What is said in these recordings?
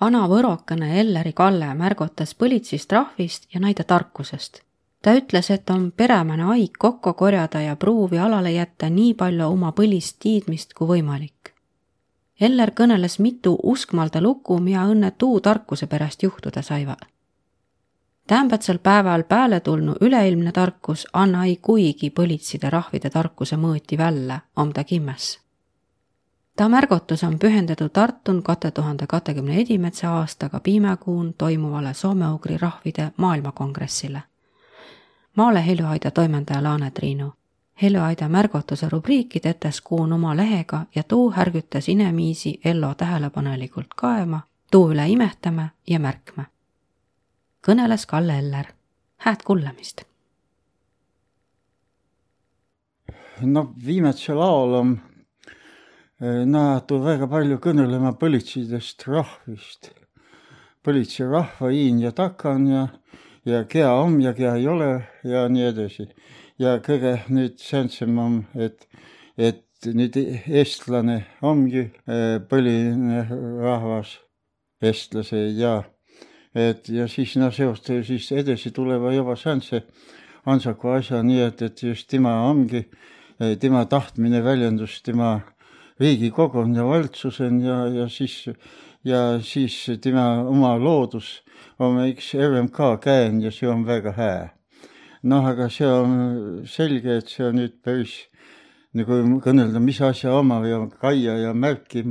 vana võrokene Elleri Kalle märgatas põlitsist rahvist ja naide tarkusest. ta ütles, et on peremane haig kokku korjada ja pruuvi alale jätta nii palju oma põlist tiidmist kui võimalik. Eller kõneles mitu uskmalda lugu, mida õnne tuu tarkuse pärast juhtuda saivad tämbatsel päeval pääle tulnu üleilmne tarkus anna ei kuigi põlitside rahvide tarkuse mõõti välja, om ta kimmes. Ta märgotus on pühendatud Tartun kahe tuhande kahekümne edimetsa aastaga piimakuun toimuvale soome-ugri rahvide maailmakongressile. Maale Heljuaida toimetaja Laane Triinu. Heljuaida märgotuse rubriiki tetes kuun oma lehega ja tuu härgitas inemiisi Ello tähelepanelikult kaema, tuu üle imetame ja märkme kõneles Kalle Eller. hääd kuulamist. no viimasel ajal on nähtud väga palju kõnelema politseidest rahvist. politsei rahva iin ja takan ja, ja kea on ja kea ei ole ja nii edasi. ja kõige nüüd sääntsem on, et, et nüüd eestlane ongi eh, põline rahvas, eestlase ja et ja siis noh, seosta siis edasi tuleva juba säänse Ansaku asja, nii et, et just tema ongi, tema tahtmine väljendus tema riigikogun ja valitsusen ja, ja siis, ja siis tema oma loodus on üks RMK käen ja see on väga hää. noh, aga see on selge, et see on nüüd päris nagu kõnelda, mis asja oma ja kaia ja märki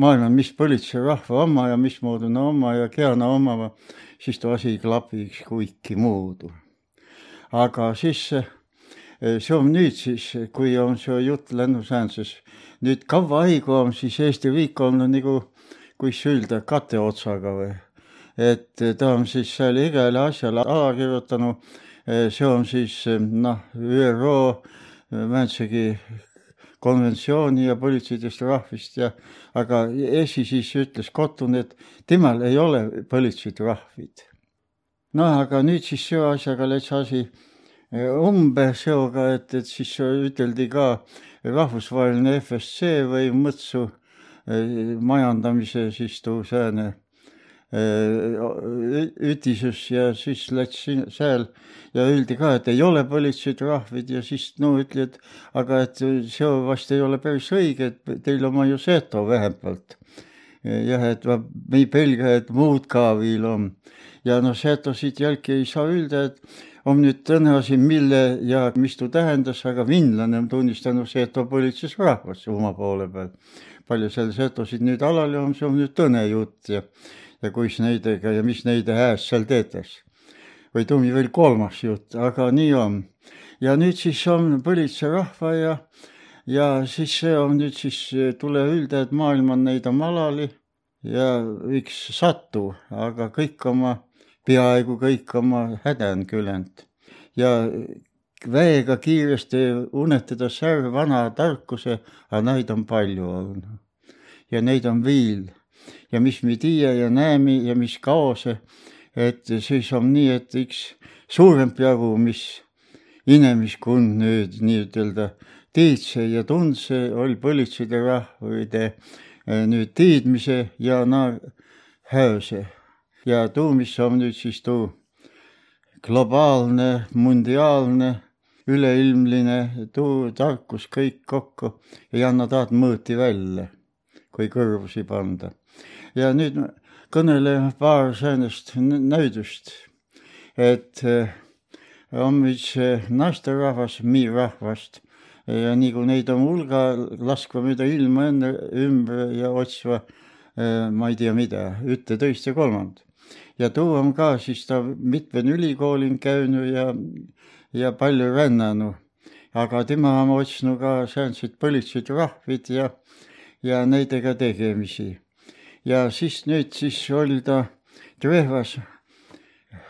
maailma, mis politseirahva oma ja mismoodi no oma ja keana oma, siis too asi ei klapi kuiki muudu. aga siis see on nüüd siis, kui on see jutt lennusäänses, nüüd kaua aegu on siis Eesti riik olnud nagu, kuidas öelda, katteotsaga või? et ta on siis seal igale asjale alla kirjutanud, see on siis noh, ÜRO Määntsegi konventsiooni ja politseidest rahvist ja aga esi siis ütles Kottun, et temal ei ole politseid rahvid. noh, aga nüüd siis selle asjaga läks asi e, umbe seoga, et, et siis üteldi ka rahvusvaheline FSC või mõtsu e, majandamise siis tuu sääne ütises ja siis läks seal ja öeldi ka, et ei ole politseitrahvid ja siis no ütli, et aga et see vast ei ole päris õige, et teil on ju seto vähemalt. jah, et me ei pelga, et muud ka veel on. ja noh, setosid jälgi ei saa öelda, et on nüüd tõenäosi, mille ja mis tuu tähendas, aga vinlane on tunnistanud seto politseis rahvas oma poole peal. palju seal setosid nüüd alal on, see on nüüd tõne jutt ja ja kuis neidega ja mis neide hääs seal teetes. või tuli veel kolmas jutt, aga nii on. ja nüüd siis on põlitserahva ja, ja siis see on nüüd siis tule ülda, et maailm on neid on malali ja üks satu, aga kõik oma, peaaegu kõik oma häda on külend ja väega kiiresti unetada särv vana tarkuse, aga neid on palju olnud. Ja neid on viil ja mis me tiia ja näeme ja mis kaose, et siis on nii, et üks suurem jagu, mis inemiskond nüüd nii-ütelda tiidse ja tundse, oli politseide rahvide eh, nüüd tiidmise ja na häöse. Ja tuu, mis on nüüd siis tuu globaalne, mundiaalne, üleilmline, tuu tarkus kõik kokku. Ei anna taad mõõti välja, kui kõrvusi panda. Ja nüüd kõnelen paar säärast näidust, et eh, on üks naisterahvas, miirahvast. Ja nagu neid on hulga, laskva mööda ilma enne ümber ja otsima eh, ma ei tea mida, ühte, teist ja kolmandat. Ja too on ka siis ta mitmed ülikoolid käinud ja, ja palju rännanud. aga tema on otsinud ka säänseid politseid rahvid ja, ja nendega tegemisi ja siis nüüd siis oli ta Trehvas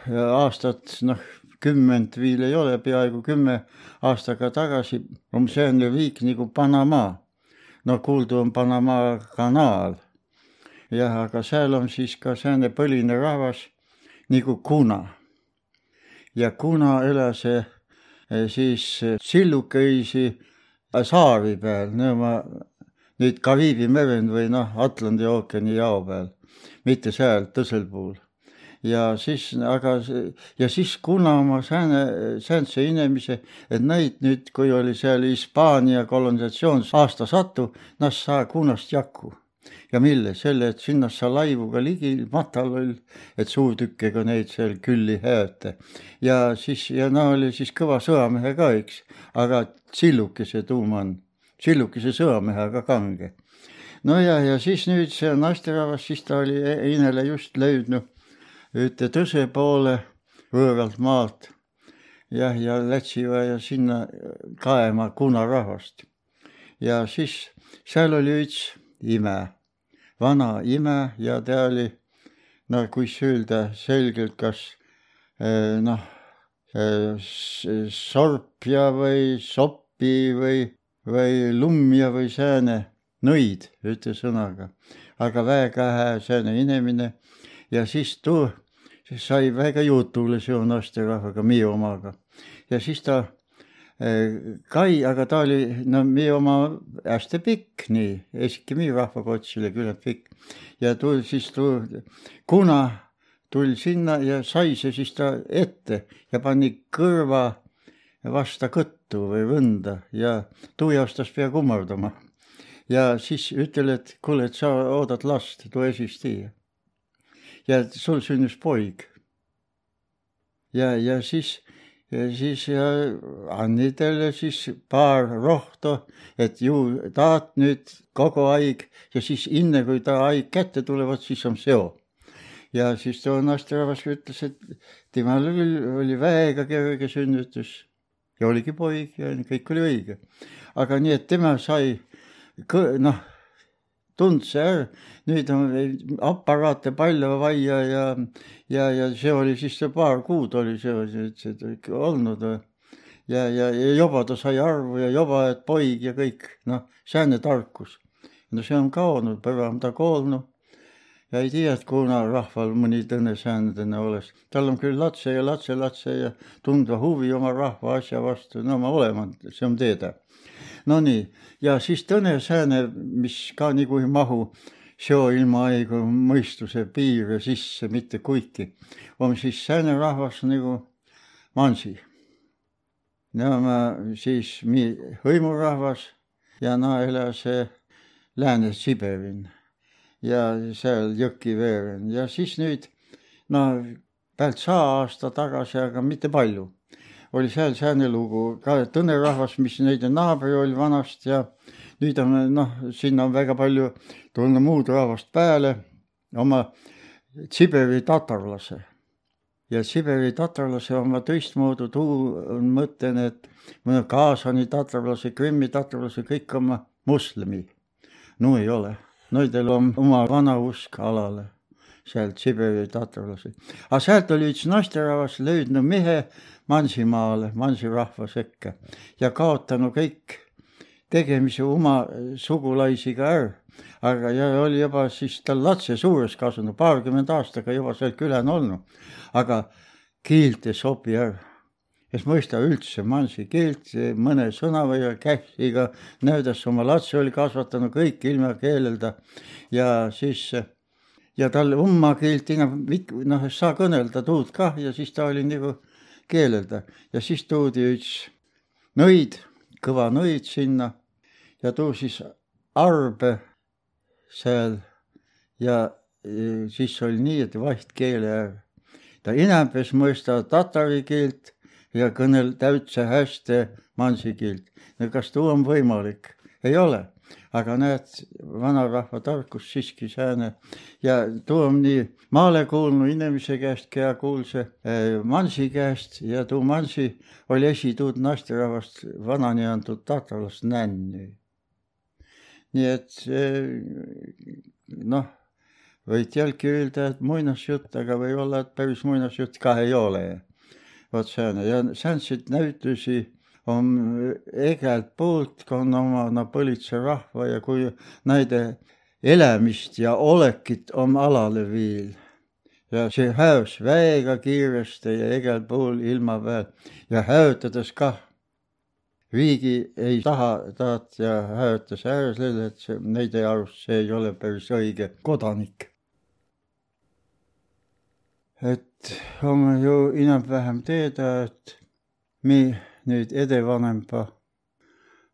aastat noh, kümmet veel ei ole, peaaegu kümme aastaga tagasi on selline riik nagu Panama. no kuulda on Panama kanaal. Jah, aga seal on siis ka selline põline rahvas nagu kuna. ja kuna elas eh, siis sillukesi saari peal, no ma nüüd Kariibi merend või noh, Atlandi ookeani jao peal, mitte seal tõsel puhul. Ja siis, aga ja siis kuna ma sääne, säänse inimese, et neid nüüd, kui oli seal Hispaania kolonisatsioon aasta satu, nad saa kunast jaku ja mille, selle, et sinna sa laivuga ligi matal, et suurtükkega neid seal külli häöta. ja siis, ja no oli siis kõva sõjamehe ka, eks, aga sillukese tuum on, sillukese sõjamehe, aga kange. no ja, ja siis nüüd see naisterahvas, siis ta oli Einele just löödnud ühte tõse poole võõralt maalt jah, ja lätsivad ja sinna kaema kunarahvast. ja siis seal oli üks ime, vana ime ja ta oli no kuis öelda selgelt, kas eh, noh, eh, sorpja või soppi või, või lummja või sääne nõid, ütle sõnaga, aga väga hää sääne inimene ja siis tuu sai väga jutule sinu naisterahvaga, meie omaga. ja siis ta Kai, aga ta oli, no meie oma hästi pikk, nii, meie rahvakotš oli küllalt pikk. ja tuli siis tuli, kuna tuli sinna ja sai see siis ta ette ja pani kõrva vasta kõttu või võnda ja tuvi astas pea kummardama. ja siis ütel, et kuule, et sa oodad last, too esisti ja sul sündis poeg. ja, ja siis, siis ja anni talle siis paar rohtu, et ju tahad nüüd kogu aeg ja siis enne kui ta aeg kätte tulevad, siis on seo. ja siis too naisterahvas ütles, et temal oli, väga kerge sünnitus ja oligi poeg ja kõik oli õige. aga nii, et tema sai noh tundse ära. nüüd on aparaate palju vaja ja, ja, ja see oli siis see paar kuud oli see, see, olnud. ja, ja, ja juba ta sai arvu ja juba, et poig ja kõik, noh, sääne tarkus. no see on kaonud, pärast ta kuulnud ja ei tea, et kuna rahval mõni tõne säänedena oleks. tal on küll lapse ja lapselapse ja tundva huvi oma rahva asja vastu, no ma olema, see on teada Nonii, ja siis tõne sääne, mis ka nagu ei mahu seo ilma aega mõistuse piire sisse mitte kuiki, on siis sääne rahvas nagu mansi. Nämä siis hõimurahvas ja na elas Lääne-Siberin ja seal Jõkiveeren ja siis nüüd no pealt sada aasta tagasi, aga mitte palju oli seal sääne lugu ka tõnerahvas, mis nende naaber oli vanasti ja nüüd on noh, sinna on väga palju tulnud muud rahvast peale, oma Siberi tatarlase. ja Siberi tatarlase on ma teistmoodi, tuu on mõtlen, et mõne Kaasani tatarlase, Krimmi tatarlase, kõik oma moslemi. no ei ole, nendel on oma vana usk alale sealt Siberi tatarlasi. aga sealt oli üks naisterahvas leidnud mehe Mansimaale, mansirahva sekka ja kaotanud kõik tegemise oma sugulaisiga ära. aga ja oli juba siis tal lapse suures kasvanud, paarkümmend aastaga juba seal külen olnud, aga keelt ei sobi ära. Kes mõista üldse mansi keelt, mõne sõna või käsiga näidas oma lapse oli kasvatanud kõik ilma keelelda. Ja siis ja tal umma keelt enam noh, ei saa kõnelda tuud kah ja siis ta oli nagu keelelda ja siis toodi üks nõid, kõva nõid sinna ja too siis arbe seal ja siis oli nii, et vahtkeele ta enamasti mõista tatari keelt ja kõnel täitsa hästi mansi keelt. no kas tuu on võimalik? ei ole aga näed, vanarahva tarkus siiski sääne ja tuu on nii maale kuulnud inimese käest, kea kuulse äh, Mansi käest ja tuu Mansi oli esituud naisterahvast vanani antud tatarlast nänni. nii et noh, võid jälgi öelda, et muinasjutt, aga võib-olla, et päris muinasjutt ka ei ole. vot sääne ja sääntseid näitusi on igalt poolt on omana põlitse rahva ja kui näide elämist ja olekit on alale viil ja see häös väga kiiresti ja igal pool ilma peal ja häötades kah. riigi ei taha, tahat ja hääletas ära selle, et see, nende arust see ei ole päris õige kodanik. et on ju enam-vähem teada, et mi nüüd edevanempa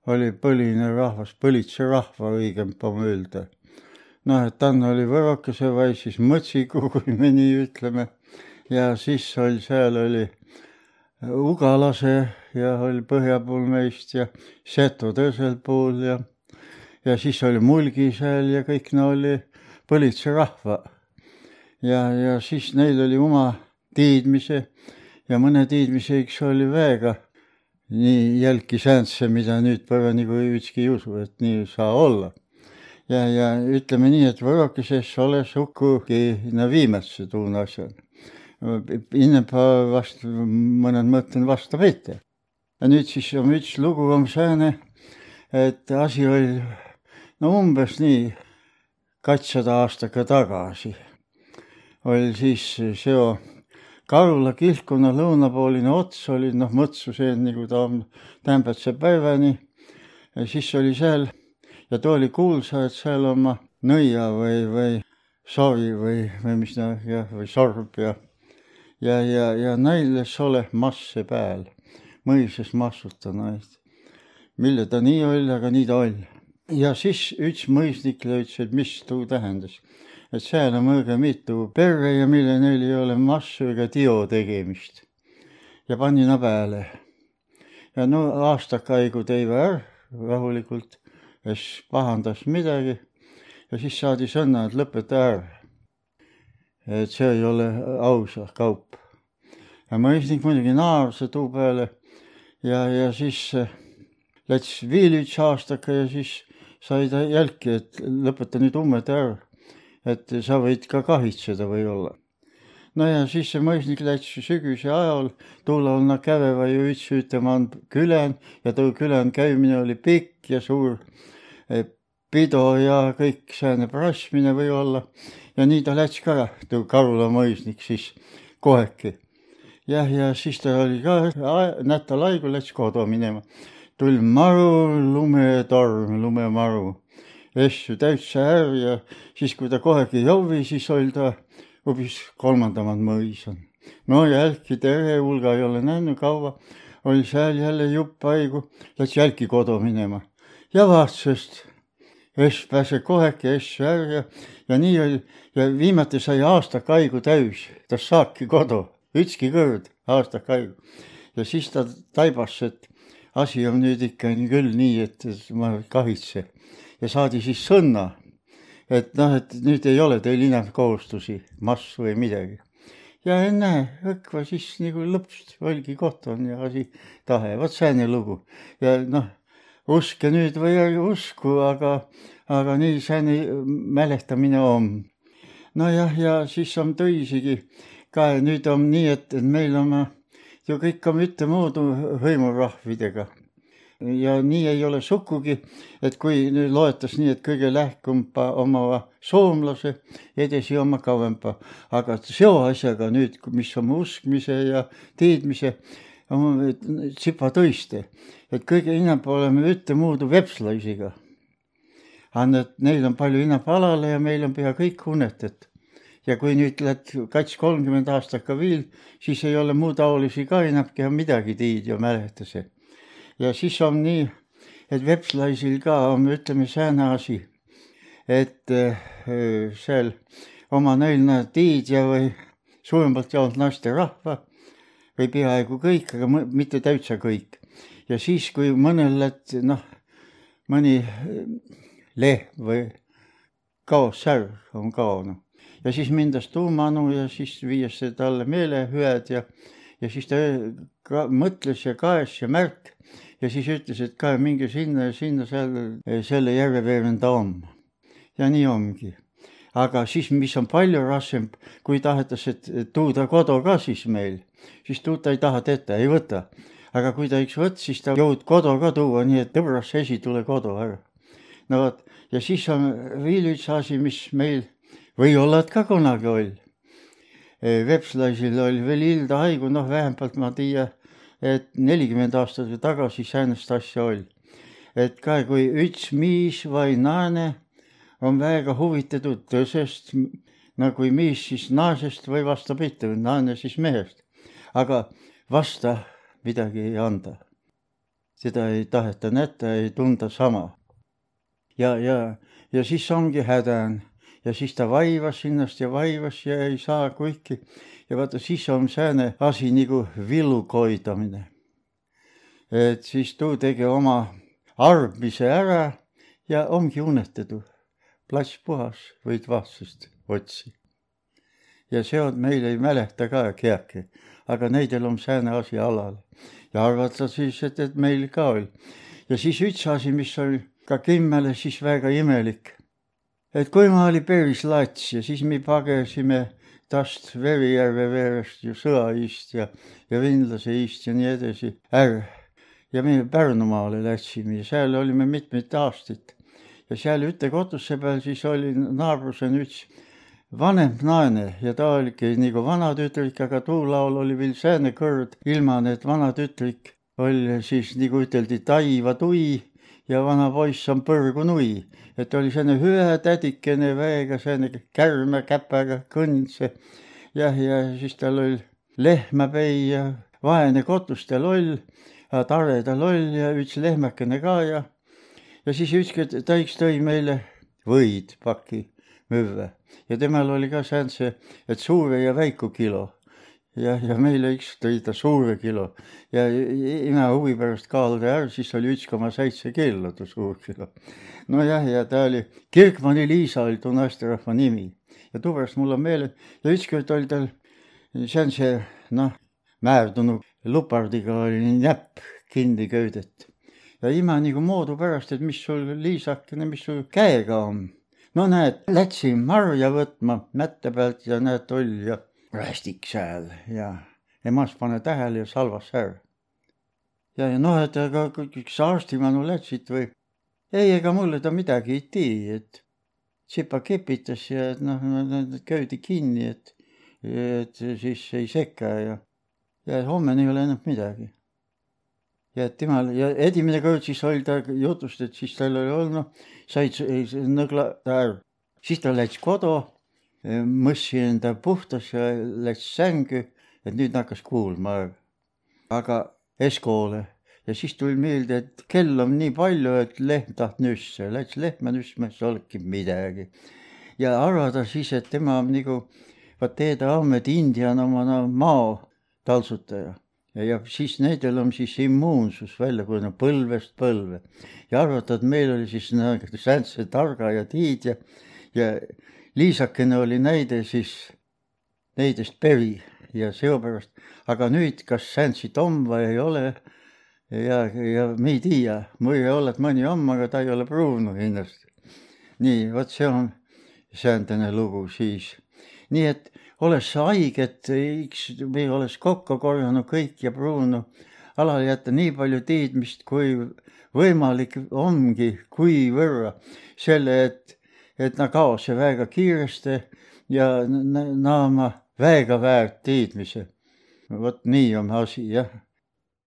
oli põline rahvas, põlitse rahva õigem öelda. noh, et Tann oli võrokese või siis mõtsiku, kui me nii ütleme. ja siis oli, seal oli Ugalase ja oli põhja pool meist ja Seto teisel pool ja, ja siis oli Mulgi seal ja kõik no oli põlitse rahva. ja, ja siis neil oli oma tiidmise ja mõne tiidmise üks oli väega nii jälki sääntse, mida nüüd päeva nagu ükski ei usu, et nii ei saa olla. ja, ja ütleme nii, et võrokeses ole sugugi no viimase tuune asjal innepä vast mõned mõtted vastupidi. ja nüüd siis on üks lugu on sääne, et asi oli no umbes nii katsasada aastaga tagasi oli siis seo Karula kihkuna lõunapooline ots oli noh, mõtsu see nagu ta on tämbatse päevani. ja siis oli seal ja too oli kuulsa, et seal oma nõia või, või soovi või, või mis ta jah, või sorb ja ja, ja, ja näiles ole masse pääl, mõises massuta naist. mille ta nii oli, aga nii ta oli. ja siis üks mõisnik ütles, et mis tuu tähendas. Et seal on õige mitu perre ja mille neil ei ole massu ega tio tegemist. ja pani na peale. ja no aastakaigu teiva ära rahulikult, kes pahandas midagi ja siis saadi sõna, et lõpeta ära et see ei ole aus kaup. ja mõisnik muidugi naeras tuu peale ja, ja siis äh, läks üks aastaka ja siis sai ta jälki, et lõpeta nüüd ummed ära. Et sa võid ka kahitseda võib-olla. no ja siis see mõisnik läks sügise ajal, tuulal nad kävevad ju üks ütlema on külen ja too külen käimine oli pikk ja suur pido ja kõik sääne prassmine võib-olla ja nii ta läks ka, too Karula mõisnik siis koheki. jah, ja siis ta oli ka nädal aega läks kodu minema. tuli maru, lumetorm, lumemaru. Asju täitsa ära ja siis, kui ta kohegi jõudis, siis oli ta hoopis kolmandamad mõis on. no jälki tere hulga ei ole näinud kaua, oli seal jälle jupp haigu, läks jälki kodu minema ja vaatas, Ess pääseb koheke Essu ära ja, ja nii oli ja viimati sai aastak haigu täis, ta saabki kodu, ükski kord aastak haigu. ja siis ta taibas, et asi on nüüd ikka küll nii, et ma kahitse ja saadi siis sõnna, et noh, et nüüd ei ole teil enam kohustusi, massu või midagi. ja ennäe, õkva siis nagu lõps oligi koht on ja asi tahe, vot sääne lugu ja noh uske nüüd või ei usku, aga, aga nii see mäletamine on. nojah, ja siis on tõisigi ka nüüd on nii, et, meil on ju kõik on ühtemoodi hõimurahvidega. ja nii ei ole sugugi, et kui nüüd loetas nii, et kõige lähkumpa oma soomlase, edasi oma kauempa, aga seo asjaga nüüd, mis on uskmise ja teadmise tsipa tõiste, et kõige enam oleme ühtemoodi vepslaisiga. aga et neil on palju enam alale ja meil on pea kõik unetet. Ja kui nüüd lähed kats kolmkümmend aastat ka veel, siis ei ole muu taolisi ka enamgi midagi tiid ja mäletasi. ja siis on nii, et vepslaisil ka on, ütleme, sääne asi, et äh, seal oma neil nad tiid ja või suuremalt jaolt naisterahva või peaaegu kõik, aga mitte täitsa kõik. ja siis, kui mõnel lätt noh, mõni lehm või kaos särg on kaonud ja siis mindas tuumanu ja siis viies talle meelehüved ja, ja siis ta ka mõtles ja kaes ja märk ja siis ütles, et ka minge sinna ja sinna seal selle järve veerand on. ja nii ongi aga siis, mis on palju raskem, kui tahetakse, et tuuda kodu ka siis meil, siis tuud ta ei taha teha, ei võta. aga kui ta üks võts, siis ta jõud kodu ka tuua, nii et tõbras esi tule kodu ära. no vot, ja siis on veel üks asi, mis meil või-olla ka kunagi oli. Vepslaisil oli veel Hilda haigu, noh, vähemalt ma tiia, et nelikümmend aastat tagasi säänest asja oli. et ka kui üks miis või naine on väga huvitatud tõsest, no kui miis siis naisest või vastupidi, naine siis mehest. aga vasta midagi ei anda. seda ei taheta näita, ei tunda sama. ja, ja, ja siis ongi häda on ja siis ta vaivas ennast ja vaivas ja ei saa kuiki. ja vaata, siis on sääne asi nagu villukoidamine. et siis tuu tegi oma arvmise ära ja ongi unetatud. plats puhas, võid vastsust otsi. ja see on, meil ei mäleta ka keegi, aga neidel on sääne asi alal ja arvata siis, et, et meil ka oli. ja siis üks asi, mis oli ka Kimmele siis väga imelik et kui ma oli päris lats ja siis me pagesime tast Verijärve veerest ju sõjaist ja, ja Vindlase ist ja nii edasi ära. ja me Pärnumaale läksime ja seal olime mitmeid aastaid. ja seal üte kotuse peal siis oli naabrusel üks vanem naine ja ta oligi nagu vanatütrik, aga too laul oli veel sääne kõrd, ilma et vanatütrik oli siis nagu üteldi taiva tui ja vana poiss on põrgu nui, et oli selline hüve tädikene väega, selline kärme käpaga kõnds jah, ja siis tal oli lehmapei ja vaene kotuste loll, tare ta loll ja üks lehmakene ka ja ja siis ükskord ta üks tõi meile võid paki müüa ja temal oli ka säänse, et suure ja väiku kilo jah, ja meile üks tõi ta suure kilo ja ime huvi pärast kaaluda ära, siis oli üks koma seitse kilo ta suur kilo. nojah, ja ta oli, Kirkmani Liisa oli too naisterahva nimi ja tuupärast mul on meeles ja ükskord oli tal, see on see noh, määrdunud lupardiga oli näpp kinni köidet ja ime nagu moodu pärast, et mis sul liisakene, mis sul käega on. no näed, läksin marja võtma mätte pealt ja näed, oll ja rästik seal ja emas pane tähele ja salvas ära. ja, ja noh, et aga kas arstima no läksid või? ei, ega mulle ta midagi ei tee, et tsipa kepitas ja noh, nad köödi kinni, et, et siis ei sekka ja, ja homme ei ole enam midagi. ja temal ja esimene kord siis oli ta jutust, et siis tal oli olnud, said nõgla ära, siis ta läks kodu mõssi enda puhtas ja läks sängu, et nüüd hakkas kuulma. aga eskoole ja siis tuli meelde, et kell on nii palju, et lehm taht nüsse, läks lehma nüssma, siis olnudki midagi. ja arvata siis, et tema on nagu, vaat Teede Ahmed India on oma no, maa taltsutaja ja, ja siis nendel on siis immuunsus välja kujunenud põlvest põlve ja arvata, et meil oli siis nagu sääntse targa ja tiid ja, ja liisakene oli näide siis neidest Pevi ja seepärast, aga nüüd, kas sändsid on või ei ole ja, ja me ei tea, või olla, et mõni on, aga ta ei ole pruunud ennast. nii, vot see on säändeline lugu siis. nii et olles haiget, me oleks kokku korjanud kõik ja pruunud alal jätta nii palju teadmist, kui võimalik ongi, kui võrra selle, et et nad kaosse väga kiiresti ja naama väga väärt teadmise. vot nii on asi jah